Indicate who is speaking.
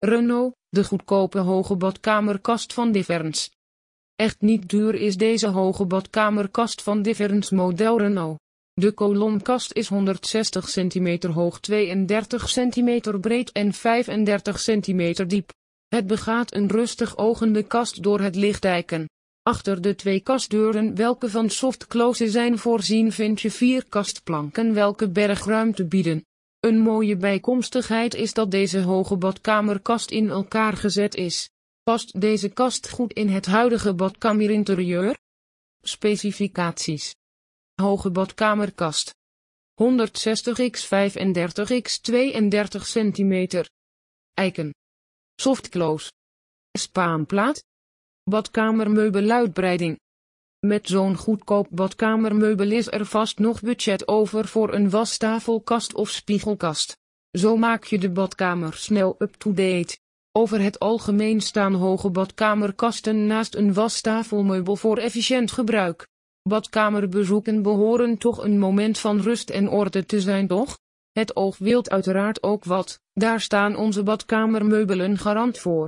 Speaker 1: Renault, de goedkope hoge badkamerkast van Difference. Echt niet duur is deze hoge badkamerkast van Difference model Renault. De kolonkast is 160 cm hoog, 32 cm breed en 35 cm diep. Het begaat een rustig ogende kast door het lichtdijken. Achter de twee kastdeuren welke van softclose zijn voorzien vind je vier kastplanken welke bergruimte bieden. Een mooie bijkomstigheid is dat deze hoge badkamerkast in elkaar gezet is. Past deze kast goed in het huidige badkamerinterieur? Specificaties. Hoge badkamerkast. 160 x 35 x 32 cm. Eiken. Softclose. Spaanplaat. Badkamermeubeluitbreiding. Met zo'n goedkoop badkamermeubel is er vast nog budget over voor een wastafelkast of spiegelkast. Zo maak je de badkamer snel up-to-date. Over het algemeen staan hoge badkamerkasten naast een wastafelmeubel voor efficiënt gebruik. Badkamerbezoeken behoren toch een moment van rust en orde te zijn toch? Het oog wilt uiteraard ook wat, daar staan onze badkamermeubelen garant voor.